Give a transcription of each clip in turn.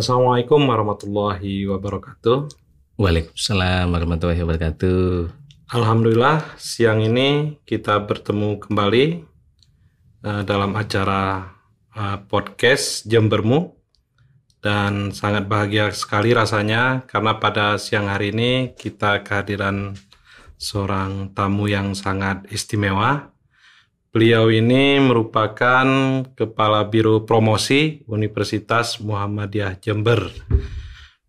Assalamualaikum warahmatullahi wabarakatuh. Waalaikumsalam warahmatullahi wabarakatuh. Alhamdulillah siang ini kita bertemu kembali uh, dalam acara uh, podcast Jembermu dan sangat bahagia sekali rasanya karena pada siang hari ini kita kehadiran seorang tamu yang sangat istimewa Beliau ini merupakan Kepala Biro Promosi Universitas Muhammadiyah Jember.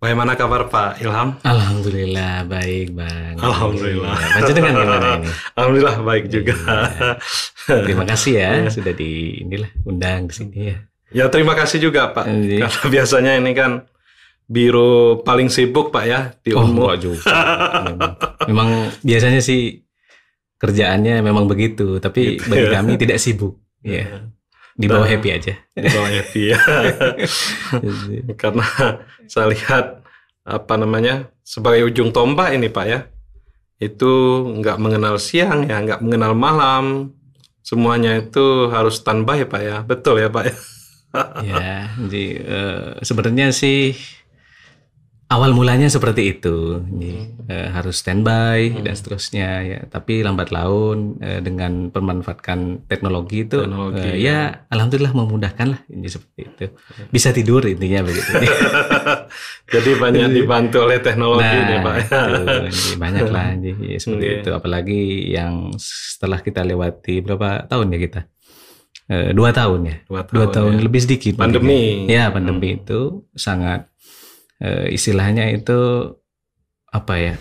Bagaimana kabar Pak Ilham? Alhamdulillah baik Bang. Alhamdulillah. Baca dengan gimana ini? Alhamdulillah baik juga. Ya. Terima kasih ya sudah di inilah undang di sini ya. Ya terima kasih juga Pak. Iya. Karena biasanya ini kan biro paling sibuk Pak ya di Oh Unmu. juga. Memang, memang biasanya sih kerjaannya memang begitu, tapi bagi Iya. kami tidak sibuk. Ya. Di bawah happy aja. Di bawah happy ya. Karena saya lihat apa namanya sebagai ujung tombak ini Pak ya itu nggak mengenal siang ya nggak mengenal malam semuanya itu harus standby Pak ya betul ya Pak ya ya, jadi eh, sebenarnya sih awal mulanya seperti itu, Jadi, eh, harus standby Hmm. dan seterusnya ya. Tapi lambat laun eh, dengan pemanfaatkan teknologi itu, Teknologi, eh, ya alhamdulillah memudahkan lah ini seperti itu. Bisa tidur intinya begitu. jadi banyak dibantu oleh teknologi nah, nih Pak ya itu, banyak lah jadi seperti Iya. itu. Apalagi yang setelah kita lewati berapa tahun ya kita? Dua tahun ya. dua dua tahun ya. lebih sedikit Pandemi. mungkin ya pandemi itu sangat eh, istilahnya itu apa ya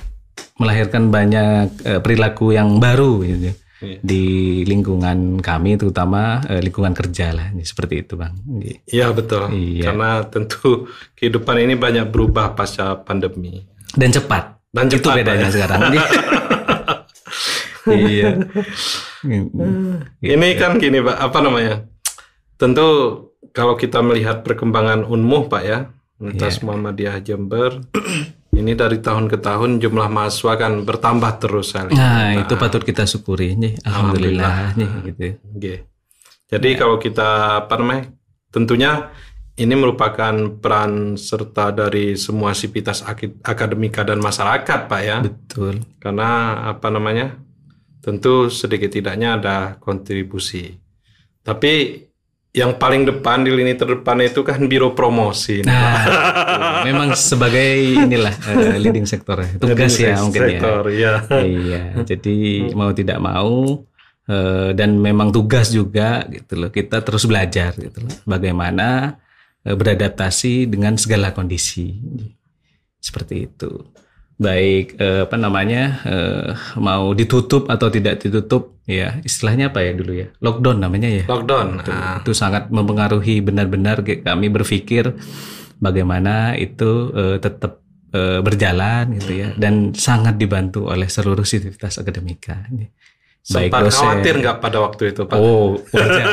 melahirkan banyak eh, perilaku yang baru gitu Iya. di lingkungan kami terutama eh, lingkungan kerja lah seperti itu bang Iya betul Iya. karena tentu kehidupan ini banyak berubah pasca pandemi dan cepat dan itu cepat, Pak, bedanya ya. sekarang iya Ini kan gini Pak, apa namanya? Tentu kalau kita melihat perkembangan Unmuh Pak ya, Universitas Iya. Muhammadiyah Jember, ini dari tahun ke tahun jumlah mahasiswa kan bertambah terus lihat. nah itu patut kita syukuri nih alhamdulillah, nih gitu Oke. Jadi kalau kita apa namanya? Tentunya ini merupakan peran serta dari semua sivitas akademika dan masyarakat Pak ya. betul karena apa namanya tentu sedikit tidaknya ada kontribusi tapi yang paling depan di lini terdepan itu kan biro promosi Nah, memang sebagai inilah eh, leading sektor ya. tugas ya mungkin ya. sektor, ya. Iya, jadi mau tidak mau eh, dan memang tugas juga gitu loh. Kita terus belajar gitu loh. Bagaimana eh, beradaptasi dengan segala kondisi. Seperti itu. Baik eh, apa namanya eh, mau ditutup atau tidak ditutup ya istilahnya apa ya dulu ya? Lockdown namanya ya? Lockdown itu, Nah, itu sangat mempengaruhi benar-benar kami berpikir bagaimana itu eh, tetap eh, berjalan gitu ya. Dan sangat dibantu oleh seluruh sivitas akademika. Baik sempat dosen. khawatir nggak pada waktu itu pak? Oh wajar.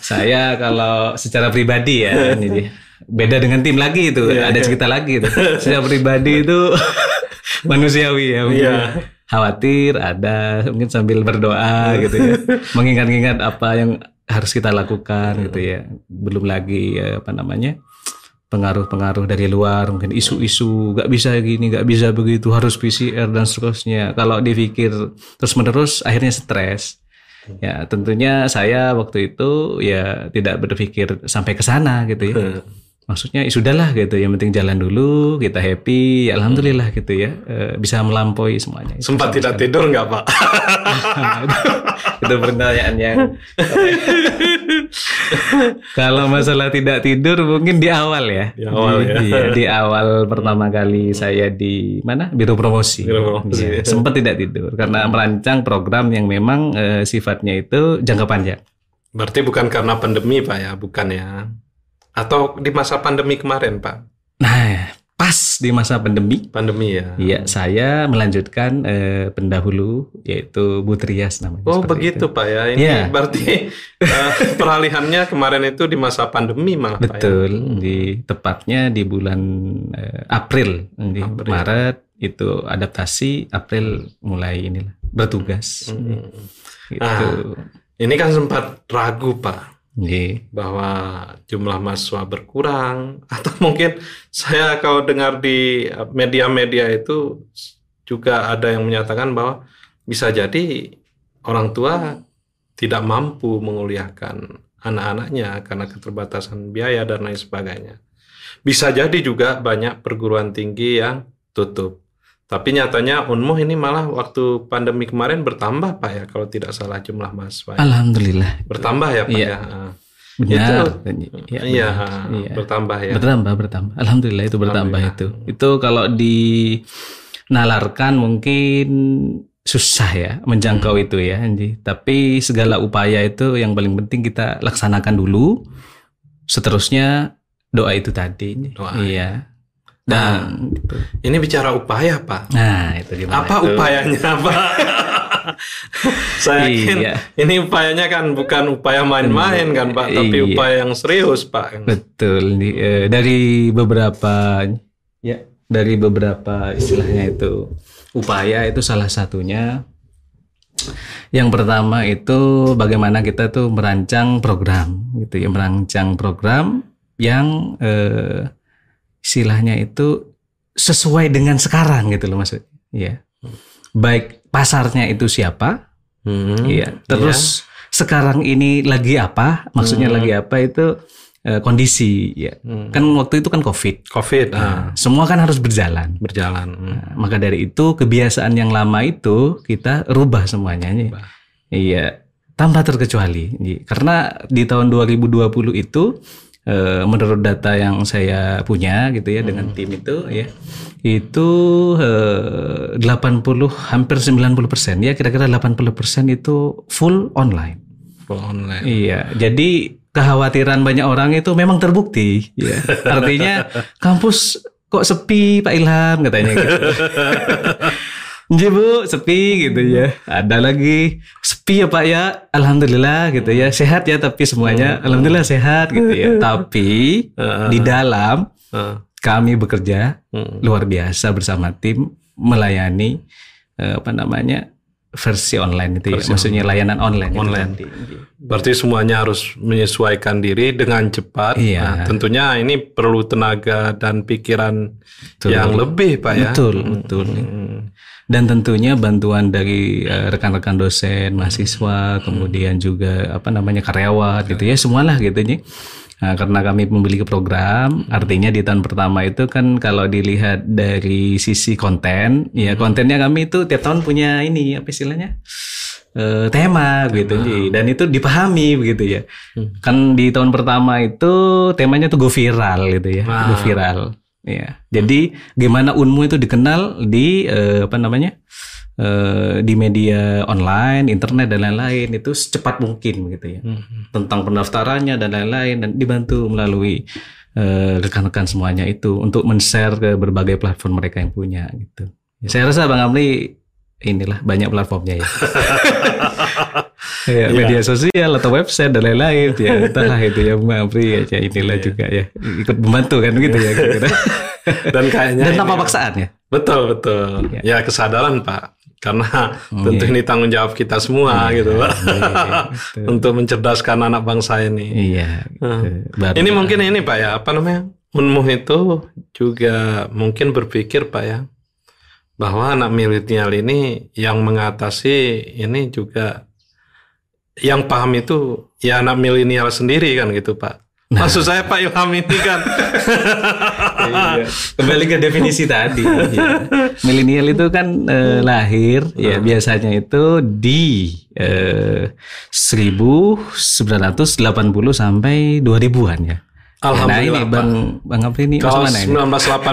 Saya kalau secara pribadi ya ini dia. Beda dengan tim lagi itu. Iya, ada iya. cerita lagi itu. Secara pribadi itu manusiawi ya mungkin. Iya. khawatir ada mungkin sambil berdoa gitu ya. Mengingat-ingat apa yang harus kita lakukan gitu ya. Belum lagi eh, apa namanya pengaruh-pengaruh dari luar mungkin isu-isu nggak bisa gini nggak bisa begitu harus PCR dan seterusnya. Kalau dipikir terus menerus akhirnya stres. Ya tentunya saya waktu itu ya tidak berpikir sampai ke sana gitu ya maksudnya ya sudahlah gitu. Yang penting jalan dulu kita happy ya alhamdulillah gitu ya. Eh, bisa melampaui semuanya. Itu sempat tidak tidur nggak pak? Itu pertanyaan yang kalau masalah tidak tidur mungkin di awal ya. Di awal ya. Iya, di awal pertama kali saya di mana? Biro promosi, Biro promosi. Iya, sempat tidak tidur. Karena merancang program yang memang eh, sifatnya itu jangka panjang. Berarti bukan karena pandemi pak ya? Bukan ya atau di masa pandemi kemarin pak nah pas di masa pandemi pandemi ya Iya, saya melanjutkan eh, pendahulu yaitu Bu Trias namanya. Oh begitu itu. Pak ya. Ini Iya. berarti eh, peralihannya kemarin itu di masa pandemi malah Pak ya. Betul, di tepatnya di bulan eh, April, di April. Maret itu adaptasi, April mulai inilah bertugas. Hmm. Gitu. Ah. Ini kan sempat ragu Pak. Nggih. bahwa jumlah mahasiswa berkurang atau mungkin saya kalau dengar di media-media itu juga ada yang menyatakan bahwa bisa jadi orang tua tidak mampu menguliahkan anak-anaknya karena keterbatasan biaya dan lain sebagainya. Bisa jadi juga banyak perguruan tinggi yang tutup. Tapi nyatanya Unmuh ini malah waktu pandemi kemarin bertambah Pak ya kalau tidak salah jumlah mahasiswa. Alhamdulillah. Bertambah ya Pak Iya. ya. Ah. Benar. Iya, Iya, ah, Iya. bertambah ya. Bertambah, bertambah. Alhamdulillah itu bertambah Alhamdulillah. itu. Itu kalau dinalarkan mungkin susah ya menjangkau Hmm. itu ya, Anji. Tapi segala upaya itu yang paling penting kita laksanakan dulu. Seterusnya doa itu tadi. Doa. Iya. Dan gitu. Ini bicara upaya Pak. nah itu gimana? Apa itu? upayanya Pak? Saya yakin Iya. ini upayanya kan bukan upaya main-main kan Pak, tapi Iya. upaya yang serius Pak. Betul. Eh, dari beberapa ya dari beberapa istilahnya itu upaya itu salah satunya. Yang pertama itu bagaimana kita tuh merancang program gitu ya, merancang program yang eh, istilahnya itu sesuai dengan sekarang gitu loh maksudnya. Ya. Baik pasarnya itu siapa, Hmm, Iya. Terus sekarang ini lagi apa? Maksudnya Hmm. lagi apa itu eh, kondisi ya. Hmm. Kan waktu itu kan Covid. COVID ah, Nah, semua kan harus berjalan. berjalan. Hmm. Nah, maka dari itu kebiasaan yang lama itu kita rubah semuanya. Nyi. Rubah. Iya. Tanpa terkecuali. Nyi. Karena di tahun 2020 itu eh, menurut data yang saya punya gitu ya dengan tim itu ya itu eh, 80 hampir 90 persen ya kira-kira 80 persen itu full online. Full online. Iya, jadi kekhawatiran banyak orang itu memang terbukti. Ya. Artinya kampus kok sepi Pak Ilham katanya gitu. Nji bu, sepi gitu ya. Ada lagi sepi ya Pak ya. Alhamdulillah gitu ya. Sehat ya tapi semuanya. Alhamdulillah sehat gitu ya. Tapi di dalam Ah, kami bekerja hmm. luar biasa bersama tim melayani eh, apa namanya versi online itu ya. Versi Maksudnya layanan online. itu Online. tadi. Berarti semuanya harus menyesuaikan diri dengan cepat. Iya. Nah, tentunya ini perlu tenaga dan pikiran Betul. yang lebih, Pak ya. Betul, Hmm. betul. Hmm. dan tentunya bantuan dari eh, rekan-rekan dosen, mahasiswa, kemudian juga apa namanya karyawan gitu ya, semualah gitu Nyi. Nah, karena kami memiliki program, artinya di tahun pertama itu kan kalau dilihat dari sisi konten, ya kontennya kami itu tiap tahun punya ini apa istilahnya? eh, tema gitu Nyi. dan itu dipahami begitu ya. Hmm. Kan di tahun pertama itu temanya tuh go viral gitu ya, Wah. go viral. Ya. Jadi gimana Unmu itu dikenal di eh, apa namanya? Eh, di media online, internet dan lain-lain itu secepat mungkin gitu ya. Hmm. Tentang pendaftarannya dan lain-lain dan dibantu melalui eh, rekan-rekan semuanya itu untuk men-share ke berbagai platform mereka yang punya gitu. Ya, saya rasa Bang Amri inilah banyak platformnya ya. ya, media sosial atau website dan lain-lain ya entahlah itu ya Bang Amri ya, ya inilah Iya. juga ya ikut membantu kan gitu ya kira-kira. Dan kayaknya dan tanpa ini- paksaan ya. Betul, betul. Ya. Ya, kesadaran, Pak. Karena tentu iya. ini tanggung jawab kita semua Iya, gitu, Pak. iya, betul. Untuk mencerdaskan anak bangsa ini. Iya. Gitu. Baru- Ini mungkin ini Pak ya, apa namanya? Unmuh itu juga mungkin berpikir Pak ya, bahwa anak milenial ini yang mengatasi ini juga yang paham itu ya anak milenial sendiri kan gitu Pak. Nah. Maksud saya Pak Ilham ini kan Iya. Kembali ke definisi tadi. ya. Milenial itu kan eh, lahir ya biasanya itu di eh, 1980 sampai 2000-an ya. Nah Alhamdulillah ini Pak. Bang Bang Apri ini Kalau masuk mana ini?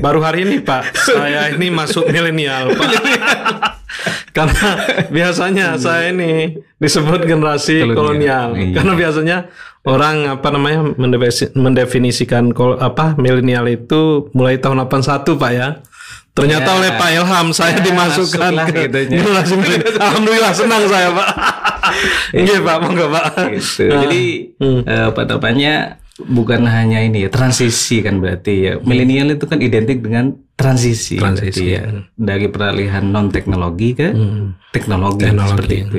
1980 baru hari ini Pak saya ini masuk milenial Pak. Karena biasanya saya ini disebut generasi Kolonial. kolonial. Iya. Karena biasanya orang apa namanya mendefinisikan apa milenial itu mulai tahun 81 Pak ya. Ternyata Ya. oleh Pak Ilham saya Ya, dimasukkan ke gitu generasi milenial. Alhamdulillah senang saya Pak. Iya Pak, monggo Pak. Gitu. Nah, Jadi hmm. eh, apa namanya bukan hanya ini ya transisi kan berarti ya milenial itu kan identik dengan transisi, Transisi, ya dari peralihan non teknologi ke Hmm. teknologi, Teknologi. seperti itu.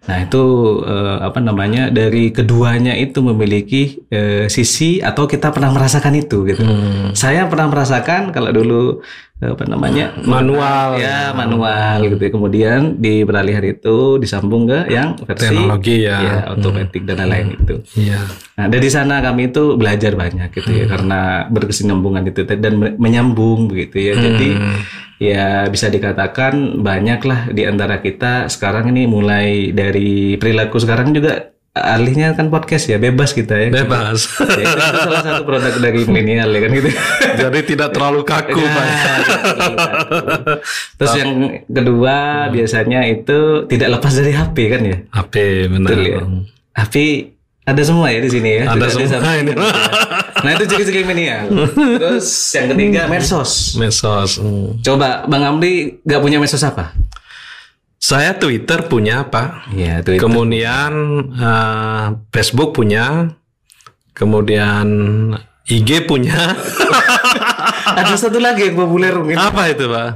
Nah itu eh, apa namanya dari keduanya itu memiliki eh, sisi atau kita pernah merasakan itu gitu. Hmm. Saya pernah merasakan kalau dulu eh, apa namanya Manual. ya manual gitu. ya. Kemudian di peralihan itu disambung ke yang versi Teknologi ya. ya otomatis dan lain-lain itu. Iya. Nah dari sana kami itu belajar banyak gitu ya karena berkesinambungan itu dan me- menyambung begitu ya. Jadi Hmm. Ya bisa dikatakan banyaklah di antara kita sekarang ini mulai dari perilaku sekarang juga alihnya kan podcast ya bebas kita ya. Bebas. Ya, itu salah satu produk dari milenial ya kan gitu. Jadi tidak terlalu kaku, Pak. Terus yang kedua biasanya itu tidak lepas dari HP kan ya. HP benar. Betul ya. HP ada semua ya di sini ya. Ada semua disambung. ini. Nah itu ciri-ciri milenial. Terus yang ketiga medsos. Medsos. hmm. Coba Bang Amri nggak punya medsos apa? Saya Twitter punya, Pak. Iya Twitter. Kemudian eh, Facebook punya. Kemudian IG punya. Ada satu lagi yang populer mungkin. Apa itu, Pak?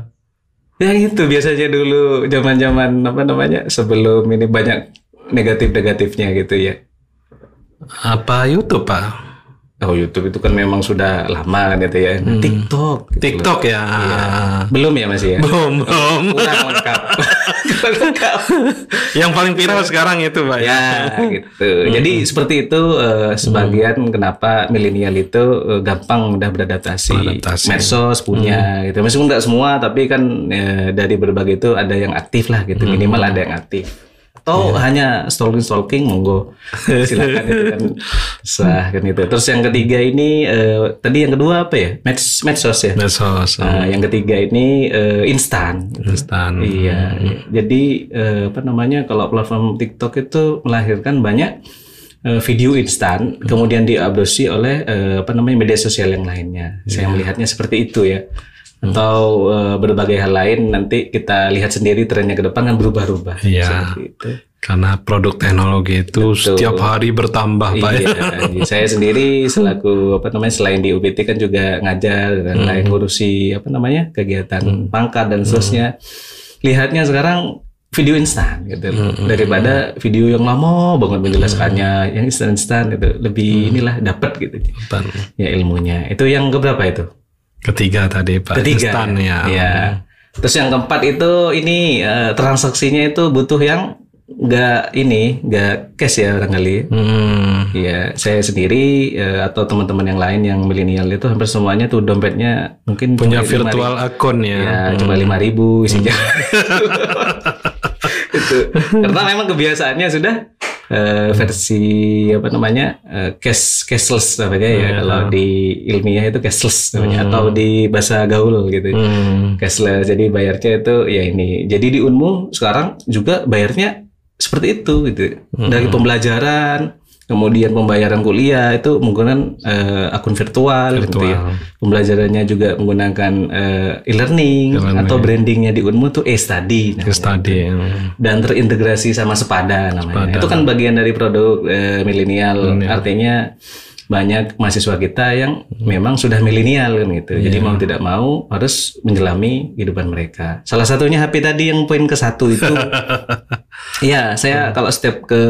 Yang itu biasanya dulu zaman-zaman apa namanya sebelum ini banyak negatif-negatifnya gitu ya. Apa YouTube, Pak? Oh YouTube itu kan memang sudah lama kan gitu ya. TikTok. gitu loh. TikTok ya. Belum ya masih ya. Belum, belum. Kurang lengkap. Yang paling viral sekarang itu, Pak. ya gitu. Jadi seperti itu eh, sebagian kenapa milenial itu eh, gampang mudah beradaptasi. Beradaptasi. Medsos punya gitu. Meskipun nggak semua tapi kan eh, dari berbagai itu ada yang aktif lah gitu. Minimal ada yang aktif. Atau hanya stalking stalking monggo silakan itu kan sah kan itu. Terus yang ketiga ini eh, tadi yang kedua apa ya? Meds medsos ya. Medsos. Nah, yang ketiga ini eh, instan. Instan. Iya, jadi eh, apa namanya kalau platform TikTok itu melahirkan banyak video instan, kemudian diadopsi oleh eh, apa namanya media sosial yang lainnya. Saya melihatnya seperti itu ya. Atau eh, berbagai hal lain nanti kita lihat sendiri trennya ke depan kan berubah-ubah. Iya. Seperti itu. Karena produk teknologi itu setiap hari bertambah, Pak. ya. Iya, saya sendiri selaku apa namanya selain di UPT kan juga ngajar dan lain ngurusi apa namanya kegiatan pangkat dan seterusnya. Lihatnya sekarang video instan gitu loh. daripada video yang lama banget menjelaskannya yang instan-instan gitu lebih inilah dapat gitu Instan. ya ilmunya itu yang keberapa itu Ketiga tadi, Pak. ketiga Instan ya. Iya. terus yang keempat itu ini eh, transaksinya itu butuh yang nggak ini nggak cash ya barangkali Hmm. Iya, saya sendiri eh, atau teman-teman yang lain yang milenial itu hampir semuanya tuh dompetnya mungkin Punya virtual akun ya. Ya, cuma lima ribu isinya. itu karena memang kebiasaannya sudah eh, versi apa namanya eh, cash cashless namanya ya. Kalau di ilmiah itu cashless namanya atau di bahasa gaul gitu. Hmm. cashless. Jadi bayarnya itu ya ini. Jadi di Unmu sekarang juga bayarnya seperti itu gitu. Dari pembelajaran kemudian pembayaran kuliah itu menggunakan eh, akun virtual, gitu ya Virtual. pembelajarannya juga menggunakan eh, e-learning E-learning. atau brandingnya di Unmu tuh e-study namanya. Case study. hmm. dan terintegrasi sama Sepada namanya Sepada. itu kan bagian dari produk milenial Milenial. artinya banyak mahasiswa kita yang memang sudah milenial kan gitu. Jadi Iya. mau tidak mau harus menjelami kehidupan mereka. Salah satunya HP tadi yang poin ke satu itu. ya, saya kalau step ke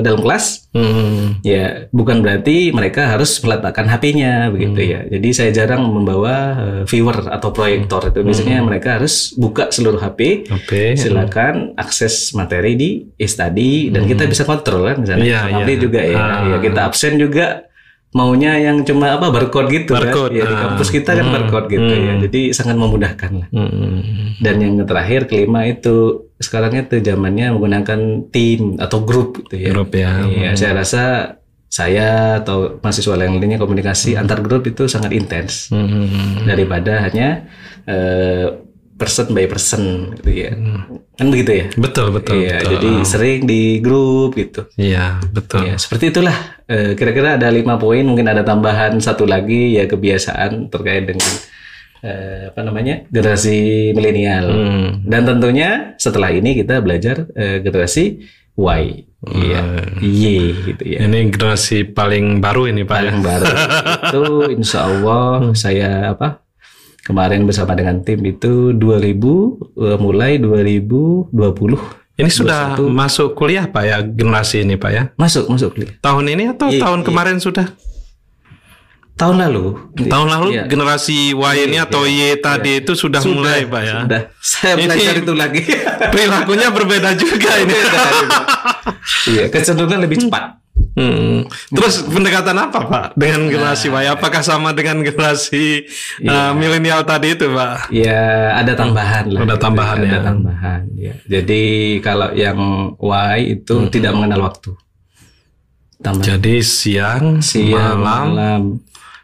dalam kelas Hmm. ya bukan berarti mereka harus meletakkan HP-nya begitu ya. Jadi saya jarang membawa eh, viewer atau proyektor itu. Biasanya mereka harus buka seluruh HP Oke. silakan akses materi di e-study dan kita bisa kontrol kan misalnya Iya, Abdi iya. juga ya, Ah. ya kita absen juga maunya yang cuma apa barcode gitu Barcode, kan ya di ah. kampus kita kan Hmm, barcode gitu ya hmm. jadi sangat memudahkan lah Hmm. dan yang terakhir kelima itu sekarang itu zamannya menggunakan tim atau grup gitu ya Grup ya. Iya, saya rasa saya atau mahasiswa yang lainnya komunikasi antar grup itu sangat intens Hmm. daripada hanya eh, person by person gitu ya kan begitu ya Betul betul. Iya, betul. jadi sering di grup gitu. Iya betul. Ya, seperti itulah. Eh, Kira-kira ada lima poin, mungkin ada tambahan satu lagi ya kebiasaan terkait dengan eh, apa namanya generasi milenial. Hmm. Dan tentunya setelah ini kita belajar eh, generasi Y, iya, Y gitu ya. Ini generasi paling baru ini Pak. Paling baru itu, insya Allah saya apa? Kemarin bersama dengan tim itu 2000 eh, mulai 2020 Ini sudah masuk kuliah Pak ya generasi ini Pak ya? Masuk, masuk kuliah. Tahun ini atau Iya, tahun iya. kemarin sudah? Tahun lalu. Tahun lalu Iya. generasi Y ini atau Y tadi itu sudah, mulai Pak ya? Sudah. Saya Ini- belajar itu lagi. Perilakunya berbeda juga ini. Iya, kecenderungan lebih cepat. Hmm. Terus pendekatan apa Pak dengan generasi Y? Apakah sama dengan generasi uh, milenial tadi itu Pak? Ya, ada tambahan lah. Ada gitu. tambahan ada ya. tambahan. Ya. Jadi kalau yang Y itu Hmm. tidak mengenal waktu. Tambah Jadi siang, siang, malam, malam.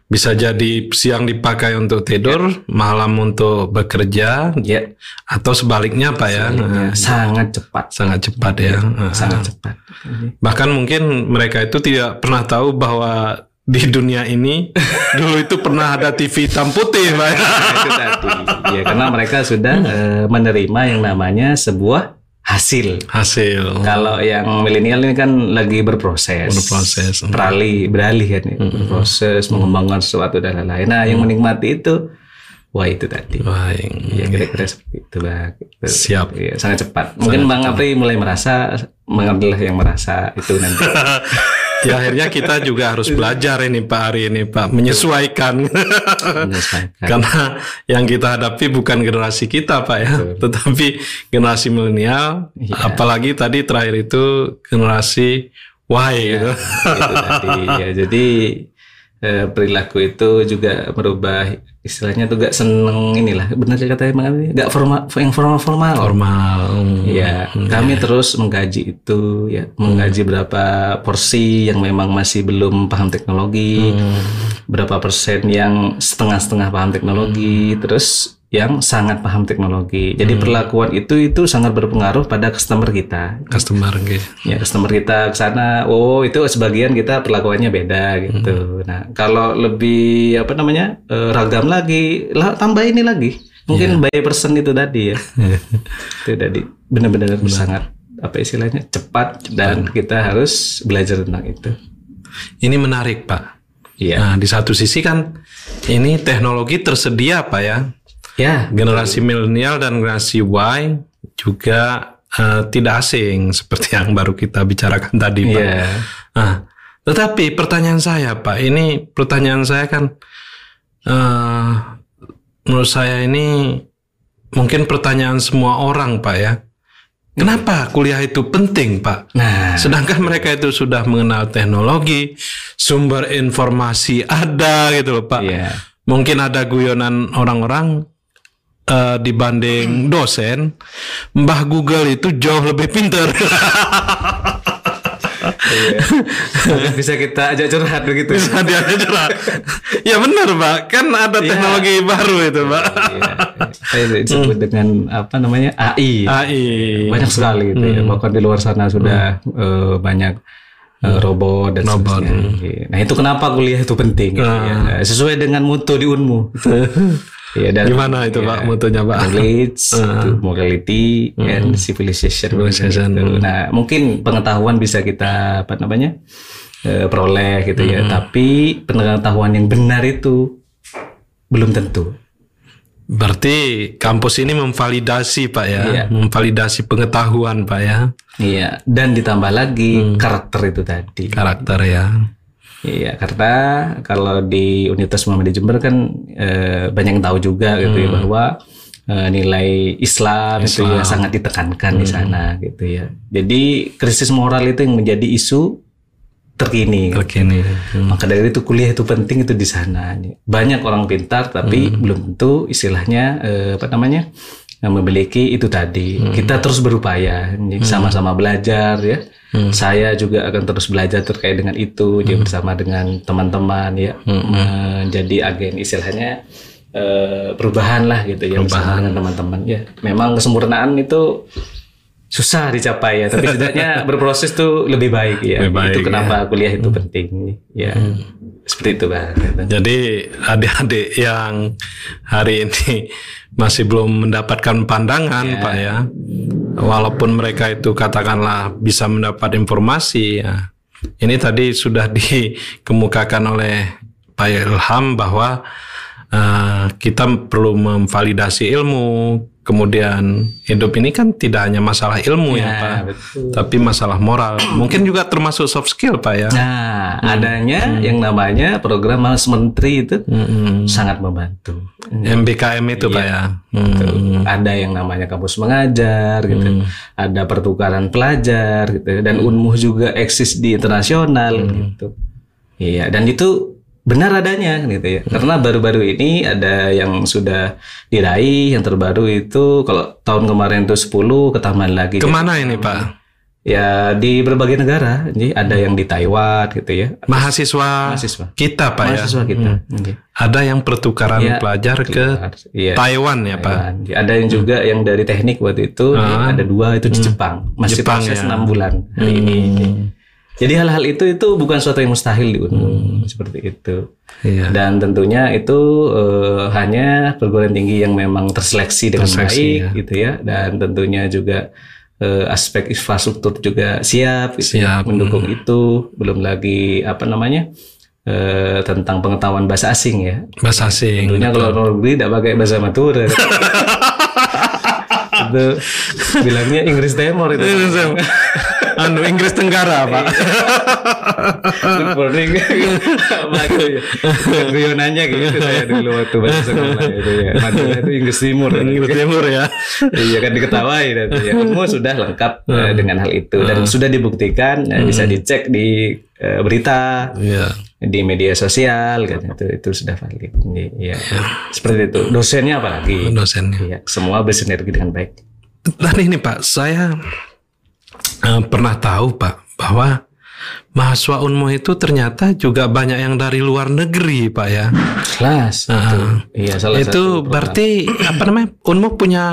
Bisa jadi siang dipakai untuk tidur, malam untuk bekerja, Ya, atau sebaliknya Pak ya? Nah, sangat cepat. sangat cepat ya. Nah, Sangat cepat. Bahkan mungkin mereka itu tidak pernah tahu bahwa di dunia ini dulu itu pernah ada TV hitam putih Pak. ya. itu tadi. Ya, karena mereka sudah eh, menerima yang namanya sebuah hasil. Hasil. Kalau yang milenial ini kan lagi berproses, Berproses. beralih, beralih kan, ya. berproses, mengembangkan sesuatu dan lain-lain. Nah, yang menikmati itu, wah itu tadi. Baik. Ya kira-kira seperti itu, Bang. Gitu. Siap. Ya, sangat cepat. Mungkin Bang Apri mulai merasa, Abdullah yang merasa itu nanti. Ya akhirnya kita juga harus belajar ini Pak hari ini Pak. Menyesuaikan. Menyesuaikan. karena yang kita hadapi bukan generasi kita Pak ya. Tetapi generasi milenial Iya. apalagi tadi terakhir itu generasi Y gitu. itu tadi. Ya jadi eh, perilaku itu juga merubah istilahnya tuh gak seneng inilah. Benar katanya Bang Abri gak formal yang formal formal. Formal Hmm. ya kami terus menggaji itu ya. Menggaji berapa porsi yang memang masih belum paham teknologi Hmm. berapa persen yang setengah-setengah paham teknologi terus yang sangat paham teknologi. Jadi perlakuan itu itu sangat berpengaruh pada customer kita. Customer gitu ya customer kita ke sana oh itu sebagian kita perlakuannya beda gitu. Nah kalau lebih apa namanya eh, ragam lagi lah tambah ini lagi. Mungkin by person itu tadi ya. Itu tadi benar-benar sangat apa istilahnya cepat. dan kita harus belajar tentang itu. Ini menarik Pak. Iya. Nah di satu sisi kan ini teknologi tersedia Pak ya ya generasi milenial dan generasi Y juga eh, tidak asing seperti yang baru kita bicarakan tadi Pak. iya Nah, tetapi pertanyaan saya Pak, ini pertanyaan saya kan eh menurut saya ini mungkin pertanyaan semua orang Pak ya. Kenapa kuliah itu penting Pak? nah Sedangkan mereka itu sudah mengenal teknologi, sumber informasi ada gitu loh Pak. iya Mungkin ada guyonan orang-orang eh, dibanding dosen, Mbah Google itu jauh lebih pinter. Iya. Bisa kita ajak curhat begitu Bisa dia cerah. ya benar Pak, kan ada teknologi baru itu Pak. Iya. Kayak disebut dengan apa namanya AI AI. banyak sekali gitu ya bahkan di luar sana sudah eh, banyak eh, robot dan Robot. Iya. Nah itu kenapa kuliah itu penting gitu ya. Nah, sesuai dengan mutu di Unmu. Iya dan Gimana itu Pak mutunya Pak? knowledge, itu morality and civilization. Civilization. Gitu. Nah mungkin pengetahuan bisa kita apa namanya eh, peroleh gitu ya. Tapi pengetahuan yang benar itu belum tentu. Berarti kampus ini memvalidasi Pak ya, Iya. memvalidasi pengetahuan Pak ya, Iya. Dan ditambah lagi karakter itu tadi. karakter ya. Iya, karena kalau di Universitas Muhammad di Jember kan eh, banyak yang tahu juga gitu ya bahwa eh, nilai Islam, itu ya sangat ditekankan di sana gitu ya. Jadi krisis moral itu yang menjadi isu terkini. Terkini. Maka dari itu kuliah itu penting itu di sana. Banyak orang pintar tapi belum tentu istilahnya eh, apa namanya memiliki itu tadi. Kita terus berupaya, jadi sama-sama belajar ya. Saya juga akan terus belajar terkait dengan itu, dia bersama dengan teman-teman ya, menjadi agen istilahnya eh, perubahan lah gitu ya bersama dengan teman-teman. Ya. Memang kesempurnaan itu susah dicapai ya, tapi setidaknya berproses tuh lebih baik ya. Lebih baik, itu kenapa kuliah itu penting ya. Seperti itu bang. Jadi adik-adik yang hari ini masih belum mendapatkan pandangan Pak ya, walaupun mereka itu katakanlah bisa mendapat informasi ya. Ini tadi sudah dikemukakan oleh Pak Ilham bahwa eh, kita perlu memvalidasi ilmu, kemudian hidup ini kan tidak hanya masalah ilmu ya, Ya, Pak, betul. tapi masalah moral. Mungkin juga termasuk soft skill Pak ya. Nah, adanya yang namanya program Mas Menteri itu Mm-mm. sangat membantu. MBKM itu Pak ya. Hmm. Ada yang namanya kampus mengajar gitu. Ada pertukaran pelajar gitu dan Unmuh juga eksis di internasional gitu. Iya, dan itu benar adanya gitu ya. Karena baru-baru ini ada yang sudah diraih, yang terbaru itu kalau tahun kemarin itu 10 ketambahan lagi. Ke mana ini Pak? Ya di berbagai negara. Jadi ada yang di Taiwan gitu ya. Mahasiswa, Mahasiswa. kita Pak ya. Mahasiswa kita. Oke. Ada yang pertukaran Iya. pelajar ke Iya. Taiwan ya Pak. Taiwan. Ada yang juga yang dari teknik waktu itu Ah. ada dua itu di Jepang masih Jepang, proses ya. enam bulan hari ini. Jadi hal-hal itu itu bukan suatu yang mustahil di Unmu Hmm. seperti itu. Iya. Dan tentunya itu eh, hanya perguruan tinggi yang memang terseleksi dengan Terseleksi, baik ya. gitu ya. Dan tentunya juga eh, aspek infrastruktur juga siap, gitu ya, Siap, hmm. mendukung itu. Belum lagi apa namanya eh, tentang pengetahuan bahasa asing ya. Bahasa asing. Tentunya kalau luar negeri tidak pakai bahasa Madura. itu bilangnya Inggris Timur itu. Anu Inggris Tenggara Pak. Apa itu ya? Guyonannya gitu saya dulu waktu bahasa sekolah itu ya. Madura itu Inggris Timur. Inggris Timur ya. iya kan diketahui dan ya. Semua sudah lengkap eh, dengan hal itu dan sudah dibuktikan eh, bisa dicek di eh, berita Iya. di media sosial kan itu itu sudah valid. Iya. Seperti itu. Dosennya apalagi? Dosennya. Iya, semua bersinergi dengan baik. Dan ini Pak, saya eh, pernah tahu Pak bahwa mahasiswa Unmu itu ternyata juga banyak yang dari luar negeri Pak ya. Kelas. itu. Iya, salah itu satu berarti apa namanya? Unmu punya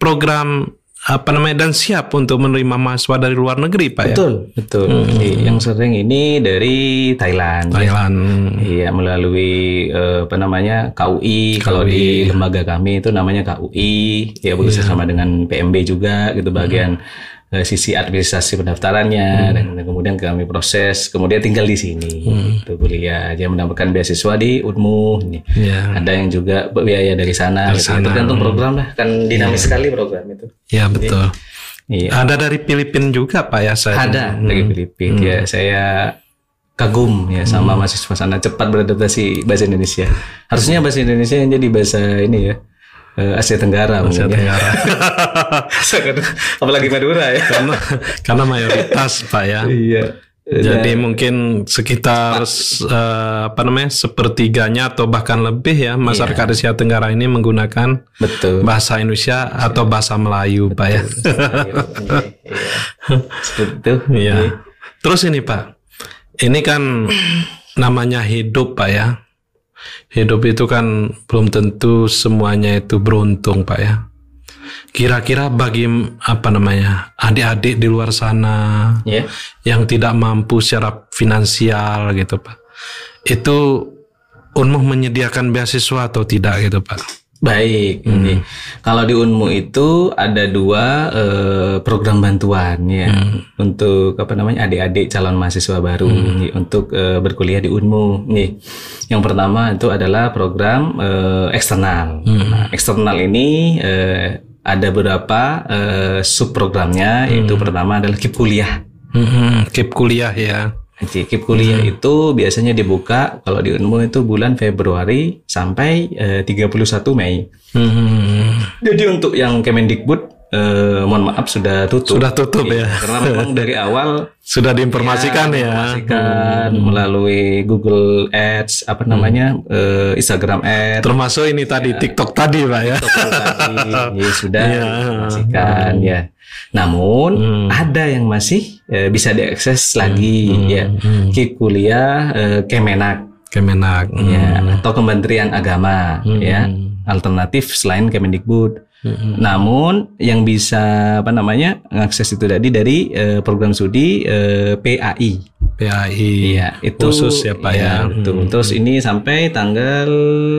program apa namanya dan siap untuk menerima mahasiswa dari luar negeri Pak ya. Betul, betul. Iya, Yang sering ini dari Thailand. Thailand. Iya, melalui eh, apa namanya KUI. Kalau di lembaga kami itu namanya KUI. Ya bekerja sama dengan PMB juga gitu bagian eh, sisi administrasi pendaftarannya dan kemudian kami proses. Kemudian tinggal di sini. Itu kuliah. Dia mendapatkan beasiswa di Unmu. Iya. Ada yang juga biaya dari sana. gitu. sana. Tergantung program lah. Kan dinamis sekali program itu. Ya betul. Iya. Ada dari Filipina juga Pak ya saya. Ada dari Filipina. Ya, saya kagum ya sama mahasiswa sana cepat beradaptasi bahasa Indonesia. Harusnya bahasa Indonesia yang jadi bahasa ini ya. Eh, Asia Tenggara Asia mungkin ya. Tenggara. Apalagi Madura ya. karena karena mayoritas Pak ya. Iya. Jadi mungkin sekitar eh, apa namanya sepertiganya atau bahkan lebih ya masyarakat Asia Tenggara ini menggunakan Betul. bahasa Indonesia atau bahasa Melayu, Pak ya. Iya. Seperti itu. Iya. Terus ini Pak, ini kan namanya hidup Pak ya. Hidup itu kan belum tentu semuanya itu beruntung Pak ya. Kira-kira bagi apa namanya adik-adik di luar sana Ya. yang tidak mampu secara finansial gitu Pak. Itu Unmuh menyediakan beasiswa atau tidak gitu Pak? Baik, ini kalau di Unmu itu ada dua eh, program bantuan ya untuk apa namanya adik-adik calon mahasiswa baru nih, untuk eh, berkuliah di Unmu. Nih, yang pertama itu adalah program eh, eksternal. Nah, eksternal ini eh, ada beberapa eh, subprogramnya, yaitu pertama adalah KIP kuliah. Hmm, keep kuliah ya. Jadi KIP kuliah itu biasanya dibuka kalau di Unmu itu bulan Februari sampai eh, 31 Mei. Hmm, Jadi untuk yang Kemendikbud, eh, mohon maaf sudah tutup. sudah tutup ya. Karena memang dari awal Sudah diinformasikan ya. informasikan melalui Google Ads, apa namanya, eh, Instagram Ads. Termasuk ini tadi TikTok tadi Pak ya. tadi ya, sudah Iya. diinformasikan ya. Namun Hmm. ada yang masih eh, bisa diakses lagi ya. Hmm. KIP kuliah eh, Kemenak Kemenak. Hmm. ya atau Kementerian Agama ya alternatif selain Kemendikbud. Hmm. Namun yang bisa apa namanya mengakses itu tadi dari eh, program studi eh, PAI. PAI. Iya, itu Khusus ya, Pak, ya. betul. Terus ini sampai tanggal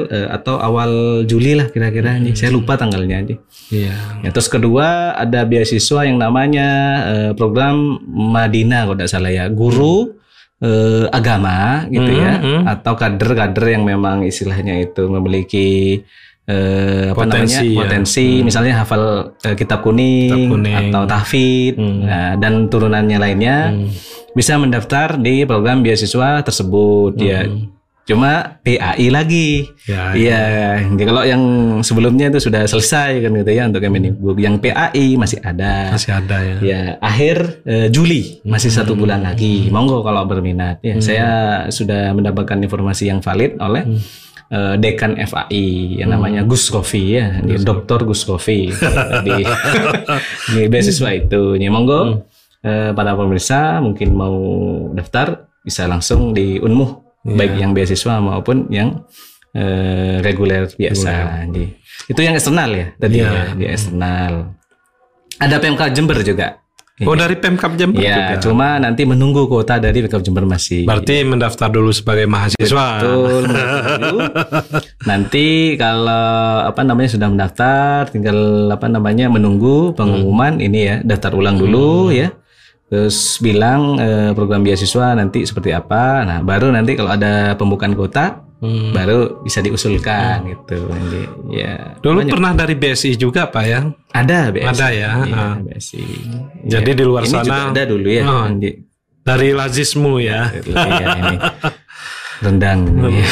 eh, atau awal Juli lah kira-kira nih. Saya lupa tanggalnya aja. Iya. Ya, terus kedua ada beasiswa yang namanya eh, program Madinah kalau tidak salah ya, guru eh, agama gitu Hmm, ya, hmm. atau kader-kader yang memang istilahnya itu memiliki eh, apa Potensi, namanya ya. potensi misalnya hafal eh, kitab kuning, Kitab kuning. atau tahfidz Hmm. nah, dan turunannya lainnya Hmm. Bisa mendaftar di program beasiswa tersebut ya Hmm. cuma PAI lagi Ya, Iya, jadi kalau yang sebelumnya itu sudah selesai kan gitu ya untuk Kemendikbud. Yang PAI masih ada. masih ada ya. Ya, akhir eh, Juli masih satu bulan lagi. Monggo kalau berminat. Ya, saya sudah mendapatkan informasi yang valid oleh eh, dekan FAI yang namanya Gus Kofi ya, Dr. Gus Kofi di di beasiswa itu. Ya, monggo eh, para pemirsa mungkin mau daftar bisa langsung di Unmuh baik yang beasiswa maupun yang eh, reguler biasa. Di- Itu yang eksternal ya tadi Iya. ya, di eksternal. Ada PMK Jember juga. Oh dari Pemkap Jember Ya, juga. cuma nanti menunggu kuota dari PMK Jember masih. Berarti mendaftar dulu sebagai mahasiswa. Betul. dulu. Nanti kalau apa namanya sudah mendaftar, tinggal apa namanya menunggu pengumuman ini ya, daftar ulang dulu ya. Terus bilang eh, program beasiswa nanti seperti apa. Nah, baru nanti kalau ada pembukaan kuota Hmm. baru bisa diusulkan gitu. Nanti ya. Dulu banyak. pernah dari BSI juga Pak ya. ada BSI. Ada ya, Iya, ah. BSI. Jadi Iya. di luar Ini juga sana- ada dulu ya. Oh. Dari Lazismu ya. Iya, ini. Rendang. Iya.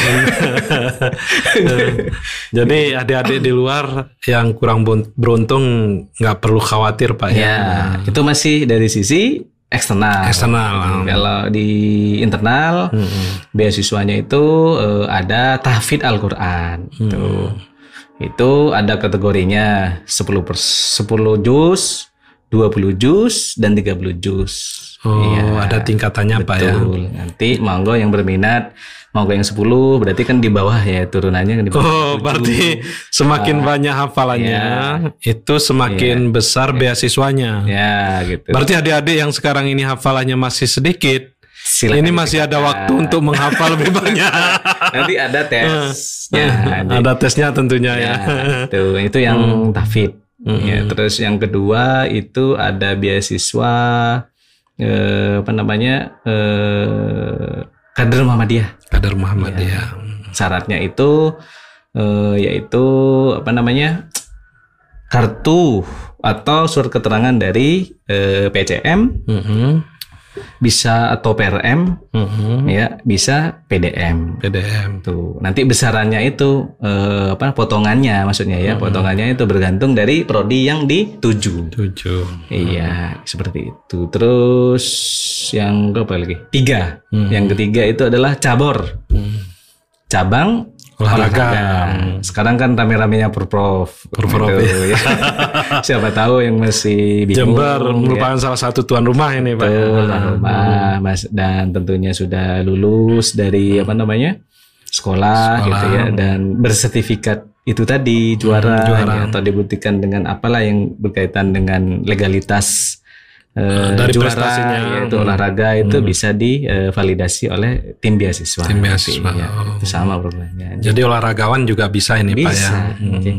Jadi adik-adik di luar yang kurang beruntung nggak perlu khawatir Pak ya. Ya, itu masih dari sisi eksternal. Eksternal. Kalau di internal, Hmm. beasiswanya itu eh, ada tahfidz Al-Qur'an. Hmm. Itu. Itu ada kategorinya 10 per 10 juz, 20 juz dan 30 juz. Oh, Iya, ada tingkatannya Pak ya. betul. Nanti monggo yang berminat monggo yang 10 berarti kan di bawah ya turunannya di bawah Oh, 7. berarti semakin banyak hafalannya, itu semakin besar beasiswanya. ya gitu. Berarti adik-adik yang sekarang ini hafalannya masih sedikit, Silakan ini masih ada waktu untuk menghafal lebih banyak. Nanti ada tesnya. ada tesnya tentunya ya. Ya, itu itu yang tahfidz. Ya, terus yang kedua itu ada beasiswa eh, apa namanya eh, kader Muhammadiyah. Kader Muhammadiyah. Syaratnya itu eh, yaitu apa namanya kartu atau surat keterangan dari eh, PCM Mhm, bisa atau PRM mhm. ya bisa PDM. PDM. Tuh, nanti besarannya itu eh, apa potongannya maksudnya ya, potongannya itu bergantung dari prodi yang dituju. Tujuh. Iya, seperti itu. Terus yang berapa lagi? Tiga. Hmm. Yang ketiga itu adalah cabor. Cabang Olahraga. Sekarang kan rame-ramenya Purprov. Purprov, Gitu, ya. Siapa tahu yang masih bingung. Jember ya. merupakan salah satu tuan rumah ini Pak. ya. Betul, tuan rumah, Mas dan tentunya sudah lulus dari apa namanya sekolah, Sekolah. gitu ya dan bersertifikat itu tadi juara, juara. ya, atau dibuktikan dengan apalah yang berkaitan dengan legalitas eh, dari juara prestasinya. Hmm. olahraga itu bisa divalidasi oleh tim beasiswa. Tim Nanti, beasiswa, ya. oh. Itu sama programnya. Jadi olahragawan juga bisa ini Pak ya. bisa. Oke.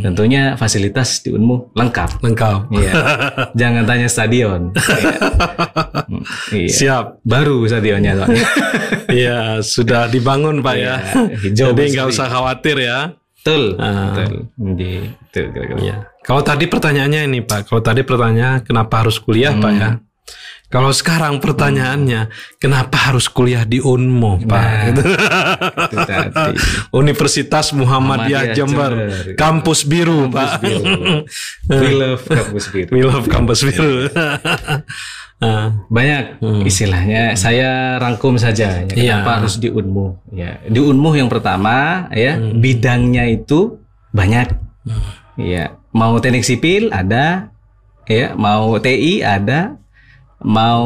Tentunya fasilitas di Unmu lengkap. Lengkap. Iya. Jangan tanya stadion. Iya. Hmm, iya. Siap. Baru stadionnya soalnya. Iya, sudah dibangun Pak ya. Hijau Jadi nggak usah khawatir ya. Betul. Ah. Betul. Jadi, betul kira-kira. Iya. Kalau tadi pertanyaannya ini Pak, kalau tadi pertanyaan kenapa harus kuliah Pak ya? Hmm. Kalau sekarang pertanyaannya kenapa harus kuliah di Unmu Pak? Nah, Gitu. Itu tadi. Universitas Muhammadiyah Muhammadiyah Jember, Jember. kampus biru Pak. biru. We love kampus biru. We love kampus biru. Ah, Banyak istilahnya. Saya rangkum saja. Ya, Iya. Kenapa harus di Unmu? Ya, di Unmu yang pertama ya bidangnya itu banyak. Ya, mau teknik sipil ada, ya, mau TI ada, mau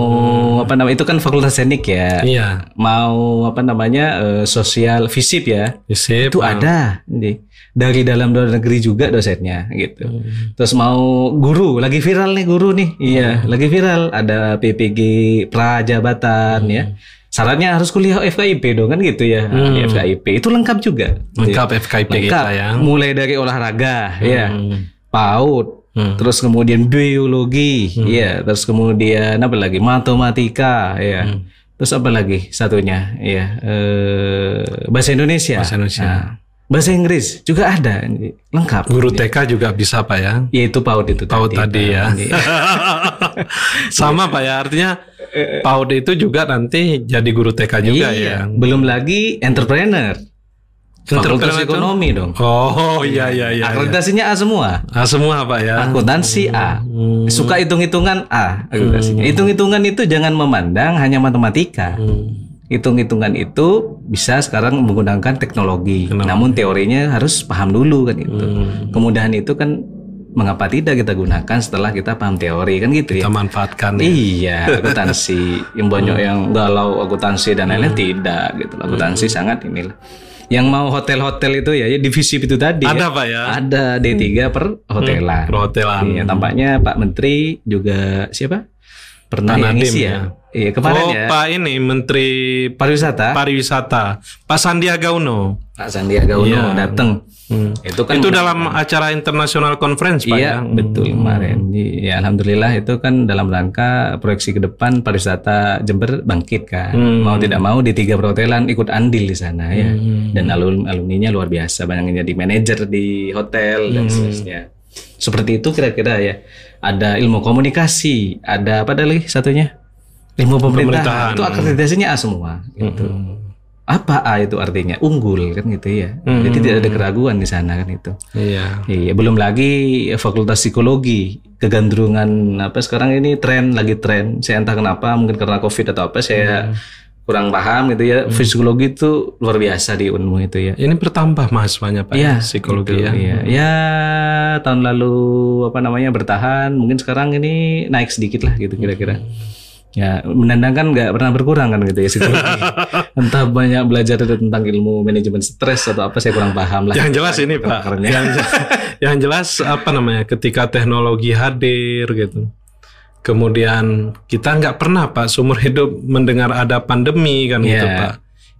apa namanya itu kan fakultas teknik ya. iya, Mau apa namanya eh, sosial visip ya. Sip. Itu ada. Jadi, dari dalam luar negeri juga dosennya gitu. Hmm. Terus mau guru, lagi viral nih guru nih. Iya, lagi viral ada PPG prajabatan ya. Syaratnya harus kuliah FKIP dong kan gitu ya. Di FKIP itu lengkap juga. Lengkap FKIP Lengkap. kita ya. Mulai dari olahraga ya. Hmm. PAUD, Hmm. terus kemudian biologi, ya, terus kemudian apa lagi? Matematika, ya. Terus apa lagi satunya? Ya, eh, bahasa Indonesia. Bahasa Indonesia. Nah, Bahasa Inggris juga ada, lengkap. Guru TK juga bisa Pak ya. Ya itu PAUD itu PAUD tadi Pak. ya. Nji. Sama Pak ya, artinya PAUD itu juga nanti jadi guru TK juga Iya. ya. Belum lagi entrepreneur. Fakultas ekonomi dong. Oh iya iya iya. iya. Akreditasinya A semua. Ah, semua Pak ya. Akuntansi A. Hmm. Suka hitung-hitungan A akreditasinya. Hitung-hitungan itu jangan memandang hanya matematika. Hmm. Hitung-hitungan itu bisa sekarang menggunakan teknologi. Teknologi. Namun teorinya harus paham dulu kan itu. Hmm. Kemudahan itu kan mengapa tidak kita gunakan setelah kita paham teori kan gitu ya. Kita manfaatkan ya. Iya, akuntansi yang banyak yang galau akuntansi dan lain-lain Hmm. tidak gitu. Akuntansi sangat inilah. Yang mau hotel-hotel itu ya, ya divisi itu tadi. Ada ya. Pak ya. Ada D3 per hotelan. Perhotelan. Iya, tampaknya Pak Menteri juga siapa? Pernah yang ngisi ya. ya. Iya, kemarin oh, ya. Pak ini Menteri Pariwisata, Pariwisata, Pak Sandiaga Uno. Pak Sandiaga Uno Iya. datang. Hmm. Itu kan itu dalam acara internasional conference Pak Iya, ya. betul kemarin. Ya, alhamdulillah itu kan dalam rangka proyeksi ke depan pariwisata Jember bangkit kan. Hmm. Mau tidak mau di tiga perhotelan ikut andil di sana ya. Hmm. Dan alum alumninya luar biasa, banyak yang jadi manajer di hotel dan Hmm. seterusnya. Seperti itu kira-kira ya. Ada ilmu komunikasi, ada apa lagi satunya? Ilmu Pemerintahan. pemerintahan. Itu akreditasinya A semua gitu. Hmm. Apa A itu artinya? Unggul kan gitu ya. Hmm. Jadi tidak ada keraguan di sana kan itu. Iya. Iya, belum lagi fakultas psikologi, kegandrungan apa sekarang ini tren lagi tren. Saya entah kenapa, mungkin karena covid atau apa, saya kurang paham gitu ya. Psikologi itu luar biasa di Unmu itu ya. Ini bertambah mahasiswanya Pak Iya, ya, psikologi gitu, ya. Iya. Ya tahun lalu apa namanya bertahan, mungkin sekarang ini naik sedikit lah gitu kira-kira. Ya, menandakan nggak pernah berkurang kan gitu ya psikologi. Entah banyak belajar tentang ilmu manajemen stres atau apa saya kurang paham lah. Yang jelas ini Pak, yang, yang jelas apa namanya ketika teknologi hadir gitu. Kemudian kita nggak pernah Pak seumur hidup mendengar ada pandemi kan gitu Iya. Pak.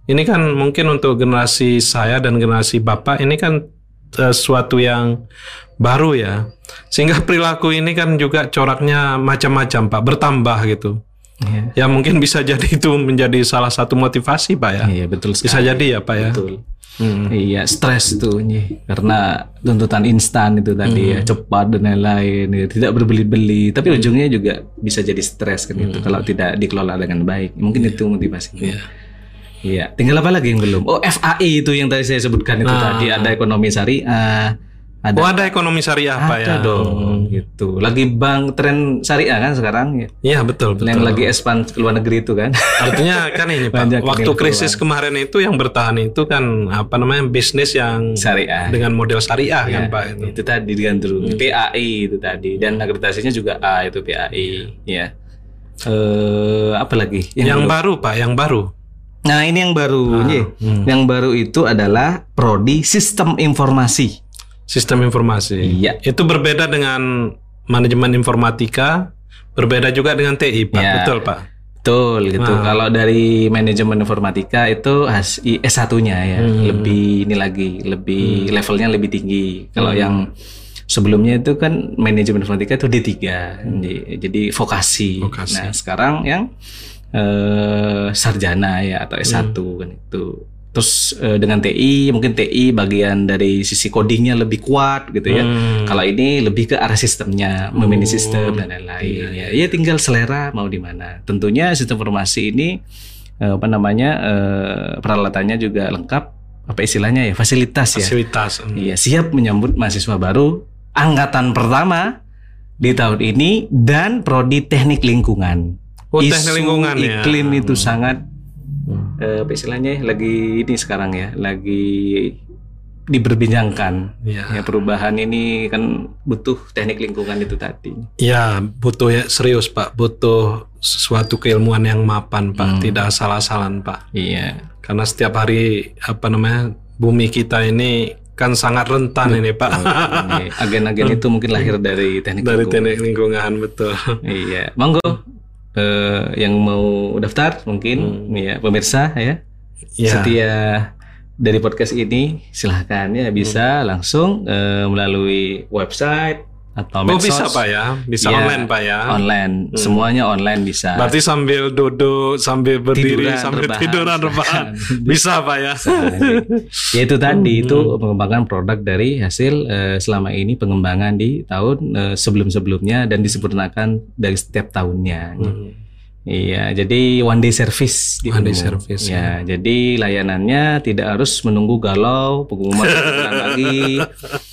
Ini kan mungkin untuk generasi saya dan generasi Bapak ini kan suatu yang baru ya. Sehingga perilaku ini kan juga coraknya macam-macam Pak, bertambah gitu. Iya. Ya mungkin bisa jadi itu menjadi salah satu motivasi Pak ya. Iya betul sekali. Bisa jadi ya Pak ya. Betul. Hmm. Iya stres tuh Nyi. karena tuntutan instan itu tadi ya cepat dan lain-lain ya. tidak berbeli-beli tapi ujungnya juga bisa jadi stres kan itu kalau tidak dikelola dengan baik mungkin itu motivasinya. Iya. Iya. Tinggal apa lagi yang belum? Oh FAI itu yang tadi saya sebutkan itu Nah. tadi ada ekonomi syariah, ada Oh ada ekonomi syariah Pak ya. ada dong gitu. Lagi bank tren syariah kan sekarang ya. Iya betul betul. Yang lagi expand ke luar negeri itu kan. Artinya kan ini Pak, waktu yang krisis kemarin itu yang bertahan itu kan apa namanya bisnis yang syariah. dengan model syariah kan Ya, Pak itu. itu tadi digandrung PAI itu tadi dan akreditasinya juga A itu PAI ya eh apa lagi Yang, belum? baru Pak, yang baru. nah ini yang baru Nyi. hmm. yang baru itu adalah prodi sistem informasi Sistem informasi. Iya. Itu berbeda dengan manajemen informatika, berbeda juga dengan TI Pak. Ya. Betul Pak. betul gitu Ah. kalau dari manajemen informatika itu has S1-nya ya Hmm. lebih ini lagi lebih levelnya lebih tinggi kalau Hmm. yang sebelumnya itu kan manajemen informatika itu D3 jadi, jadi vokasi. Hmm. Vokasi. Nah, sekarang yang eh, sarjana ya atau S1 Hmm. kan itu. Terus eh, dengan TI mungkin TI bagian dari sisi codingnya lebih kuat gitu ya. Hmm. Kalau ini lebih ke arah sistemnya, memanage sistem dan lain-lain. Iya, ya, ya tinggal selera mau di mana. Tentunya sistem informasi ini eh, apa namanya eh, peralatannya juga lengkap. Apa istilahnya ya fasilitas ya. fasilitas. Hmm. Iya siap menyambut mahasiswa baru angkatan pertama di tahun ini dan prodi teknik lingkungan. Oh, Isu teknik lingkungan ya. iklim itu sangat Hmm. Eh, apa istilahnya ya, lagi ini sekarang ya lagi diberbincangkan. Ya. Ya perubahan ini kan butuh teknik lingkungan itu tadi. Ya, butuh ya serius Pak, butuh sesuatu keilmuan yang mapan Pak, Hmm. tidak asal-asalan Pak. Iya. Karena setiap hari apa namanya bumi kita ini kan sangat rentan ini Pak. Agen-agen itu mungkin lahir dari teknik Dari lingkungan. teknik lingkungan betul. Iya, monggo eh, yang mau daftar mungkin ya pemirsa ya. Ya. setia dari podcast ini silahkan ya bisa langsung eh, melalui website atau Oh medsos. bisa Pak ya, bisa Ya, online Pak ya. Online, semuanya online bisa. Berarti sambil duduk, sambil berdiri, Tiduran, sambil rebahan, tiduran rebahan. Bisa Pak ya. ya itu tadi itu Hmm. pengembangan produk dari hasil eh, selama ini pengembangan di tahun eh, sebelum-sebelumnya dan disempurnakan dari setiap tahunnya. Hmm. Iya, jadi one day service di One day service, Ya, jadi layanannya tidak harus menunggu galau pengumuman lagi.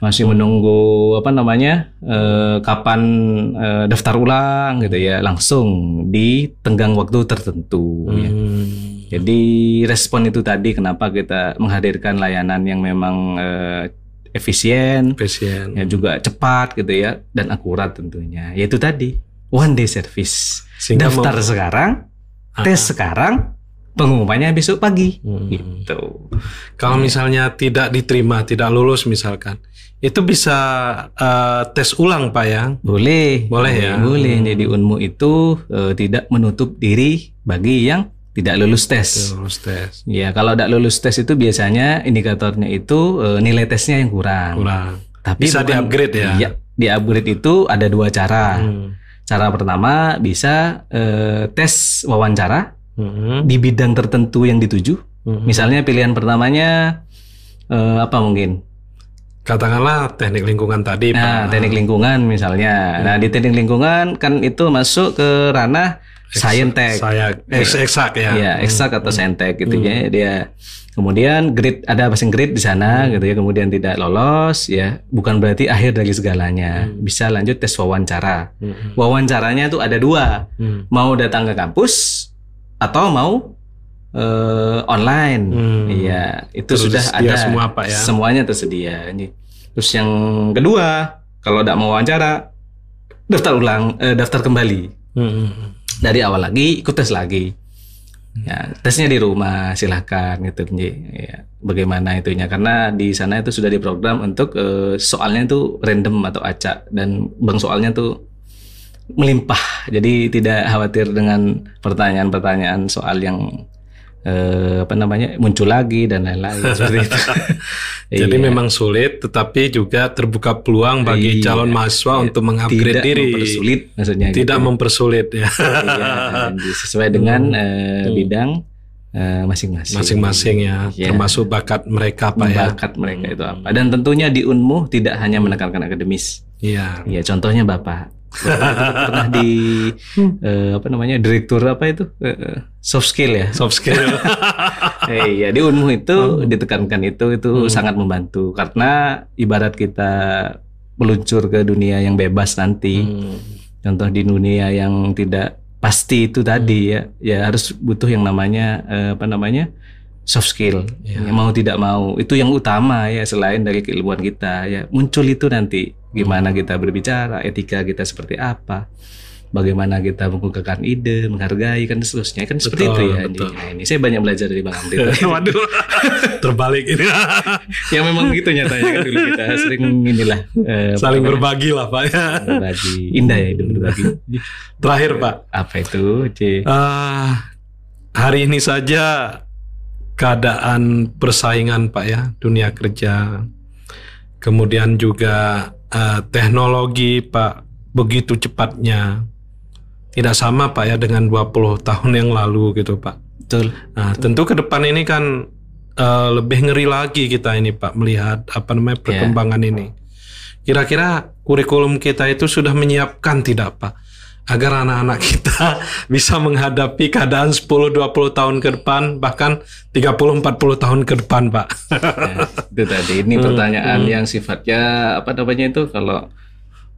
Masih menunggu apa namanya? eh, kapan eh, daftar ulang gitu ya, langsung di tenggang waktu tertentu ya. Hmm. Jadi respon itu tadi kenapa kita menghadirkan layanan yang memang eh, efisien, Pasien. ya juga cepat gitu ya dan akurat tentunya. Yaitu tadi one day service. Sehingga Daftar mem- sekarang, Ah. tes sekarang, pengumumannya besok pagi. Hmm. Gitu. Kalau misalnya tidak diterima, tidak lulus misalkan, itu bisa eh, tes ulang Pak ya. Boleh. Boleh ya? Boleh. Hmm. Jadi Unmu itu eh, tidak menutup diri bagi yang tidak lulus tes. Lulus tes. Ya, kalau tidak lulus tes itu biasanya indikatornya itu eh, nilai tesnya yang kurang. Kurang. Tapi Bisa bukan- di-upgrade ya? Iya, di-upgrade itu ada dua cara. Hmm. Cara pertama bisa eh, tes wawancara Hmm. di bidang tertentu yang dituju. Hmm. Misalnya pilihan pertamanya eh, apa mungkin? Katakanlah teknik lingkungan tadi Nah, Pak. teknik lingkungan misalnya. Nah, di teknik lingkungan kan itu masuk ke ranah saintek. Saya eks eksak ya. Iya, eksak atau saintek gitu ya. Dia kemudian grade ada passing grade di sana gitu ya. Kemudian tidak lolos ya, bukan berarti akhir dari segalanya. Bisa lanjut tes wawancara. Hmm. Wawancaranya itu ada dua. Hmm. Mau datang ke kampus atau mau eh, online. Hmm. Iya, itu Terus sudah ada. semua, Pak, ya? Semuanya tersedia. Ini. Terus yang kedua, kalau tidak mau wawancara, daftar ulang, eh, daftar kembali Hmm. dari awal lagi, ikut tes lagi. Ya, tesnya di rumah silahkan gitu, ya, bagaimana itunya? Karena di sana itu sudah diprogram untuk eh, soalnya itu random atau acak dan bang soalnya tuh melimpah. Jadi tidak khawatir dengan pertanyaan-pertanyaan soal yang eh, apa namanya muncul lagi dan lain-lain seperti itu. Jadi Iya. memang sulit, tetapi juga terbuka peluang bagi Iya. calon mahasiswa Iya. untuk mengupgrade tidak diri. mempersulit maksudnya. Tidak gitu. mempersulit ya. Iya, sesuai dengan eh, Hmm. bidang eh, masing-masing. Masing-masing ya, Iya. termasuk bakat mereka Pak ya. bakat mereka itu apa. Dan tentunya di Unmu tidak hanya menekankan akademis. Iya. Iya, contohnya Bapak. Pernah di eh, apa namanya direktur apa itu eh, soft skill ya. Soft skill. Eh, iya di Unmu itu ditekankan itu itu sangat membantu karena ibarat kita meluncur ke dunia yang bebas nanti. Hmm. Contoh di dunia yang tidak pasti itu tadi ya, ya harus butuh yang namanya eh, apa namanya soft skill. Ya. Ya, mau tidak mau itu yang utama ya selain dari keilmuan kita ya muncul itu nanti gimana kita berbicara, etika kita seperti apa, bagaimana kita mengungkapkan ide, menghargai kan seterusnya kan seperti Betul, itu ya. betul. Nah, ini saya banyak belajar dari Bang Amri. Waduh, terbalik ini. yang memang gitu nyatanya kan dulu kita sering inilah eh, Saling berbagi lah Pak ya. berbagi. Indah ya itu berbagi. Terakhir Pak, apa itu, C? Eh, hari ini saja keadaan persaingan Pak ya, dunia kerja, kemudian juga eh, teknologi Pak begitu cepatnya, tidak sama Pak ya dengan 20 tahun yang lalu gitu Pak. Betul. Nah tentu ke depan ini kan eh, lebih ngeri lagi kita ini Pak melihat apa namanya perkembangan ini. Kira-kira kurikulum kita itu sudah menyiapkan tidak Pak? Agar anak-anak kita bisa menghadapi keadaan 10-20 tahun ke depan bahkan 30-40 tahun ke depan Pak. Ya, itu tadi ini Hmm, pertanyaan yang sifatnya apa namanya itu kalau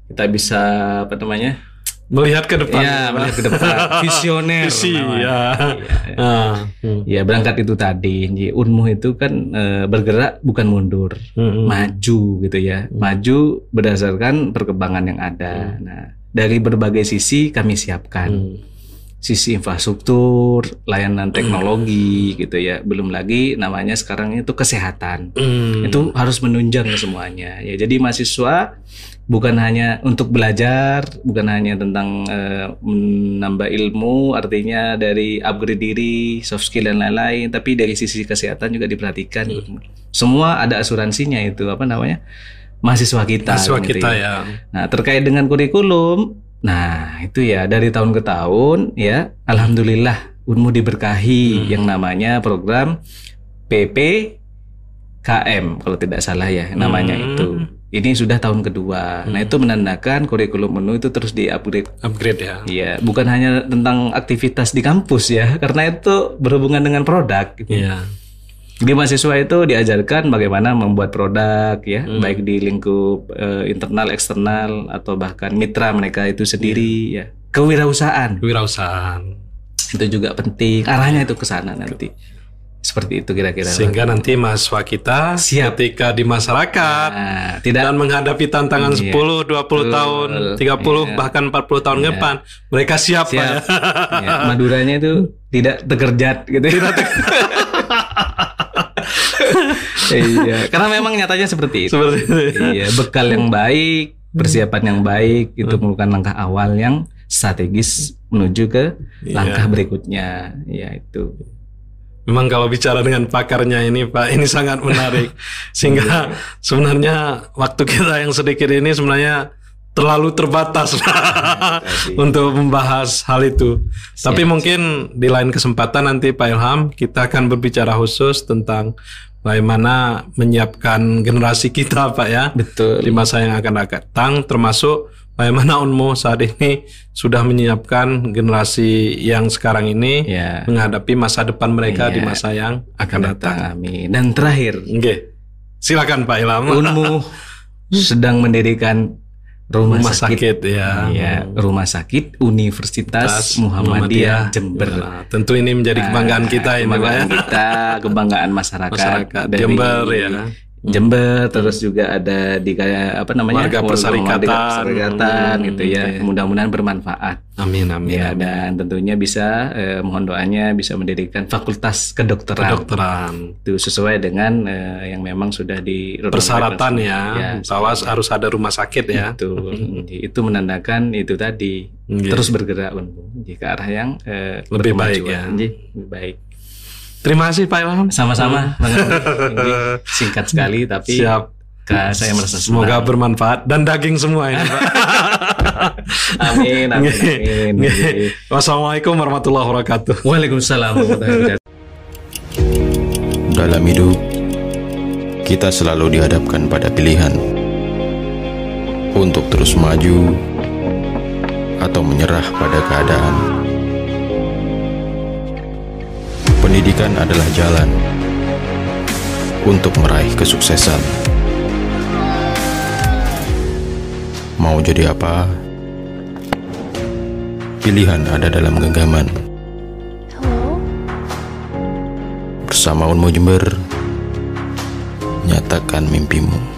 kita bisa apa namanya Melihat ke depan. ya melihat ke depan visioner Visi, ya. Iya, iya. Ah, hmm. Ya berangkat itu tadi. Unmu itu kan eh, bergerak bukan mundur Hmm. maju gitu ya maju berdasarkan perkembangan yang ada nah dari berbagai sisi kami siapkan. Hmm. sisi infrastruktur layanan teknologi gitu ya. Belum lagi namanya sekarang itu kesehatan. Hmm. itu harus menunjang semuanya ya. Jadi mahasiswa bukan hanya untuk belajar bukan hanya tentang eh, menambah ilmu artinya dari upgrade diri soft skill dan lain-lain tapi dari sisi kesehatan juga diperhatikan. Semua ada asuransinya itu apa namanya mahasiswa kita. Mahasiswa gitu kita ya. Nah, terkait dengan kurikulum, nah itu ya dari tahun ke tahun ya, alhamdulillah Unmu diberkahi Hmm. yang namanya program PPKM kalau tidak salah ya namanya Hmm. itu. Ini sudah tahun kedua. Nah, Hmm. itu menandakan kurikulum Unmu itu terus di-upgrade. Upgrade ya. Iya, bukan hanya tentang aktivitas di kampus ya, karena itu berhubungan dengan produk. gitu. Iya. Di mahasiswa itu diajarkan bagaimana membuat produk ya, Hmm. baik di lingkup eh, internal, eksternal atau bahkan mitra mereka itu sendiri ya. Kewirausahaan Kewirausahaan. itu juga penting. Arahnya itu ke sana nanti. Seperti itu kira-kira. Sehingga nanti mahasiswa kita Siap. ketika di masyarakat Nah, tidak dan menghadapi tantangan Iya. 10, 20 Betul. tahun, 30 Iya. bahkan 40 tahun ke Iya. depan, mereka siap, siap. ya. Ya, Maduranya itu tidak tegerjat gitu. iya, karena memang nyatanya seperti itu. Seperti itu. ya. Iya, bekal yang baik, persiapan yang baik itu merupakan langkah awal yang strategis menuju ke Iya. langkah berikutnya. Ya itu. Memang kalau bicara dengan pakarnya ini Pak, ini sangat menarik. Sehingga sebenarnya waktu kita yang sedikit ini sebenarnya terlalu terbatas Tadi. untuk membahas hal itu. Tapi Siap. mungkin di lain kesempatan nanti Pak Ilham kita akan berbicara khusus tentang bagaimana menyiapkan generasi kita Pak ya Betul. di masa yang akan datang termasuk bagaimana Unmu saat ini sudah menyiapkan generasi yang sekarang ini Ya. menghadapi masa depan mereka Iya. di masa yang akan datang. Amin. Dan terakhir, Oke. Silakan Pak Ilham. Unmu sedang mendirikan rumah, Rumah sakit. sakit ya. Ya, rumah sakit Universitas Muhammadiyah Jember. Nah, tentu ini menjadi kebanggaan Nah, kita ini ya. kebanggaan kita, kebanggaan masyarakat, Masyarakat dari Jember ya. Jember terus juga ada di kayak apa namanya? Warga warga perserikatan. perserikatan Hmm, gitu ya. Oke. mudah-mudahan bermanfaat. Amin amin. ya amin. dan tentunya bisa eh, mohon doanya bisa mendirikan fakultas kedokteran. Kedokteran. itu sesuai dengan eh, yang memang sudah di Persyaratan ya, Ya, bahwa harus ada rumah sakit ya. itu itu menandakan itu tadi terus bergerak di ke arah yang eh, Lebih baik ya. Lebih baik Terima kasih Pak Ilham. sama-sama. Nggih, singkat sekali tapi Siap. Saya merasa Semoga senang. bermanfaat dan daging semua ini Pak. amin amin, amin. Wassalamualaikum warahmatullahi wabarakatuh. Waalaikumsalam warahmatullahi wabarakatuh. Dalam hidup, kita selalu dihadapkan pada pilihan untuk terus maju atau menyerah pada keadaan. Pendidikan adalah jalan untuk meraih kesuksesan. Mau jadi apa? Pilihan ada dalam genggaman. Bersama Unmu Jember, nyatakan mimpimu.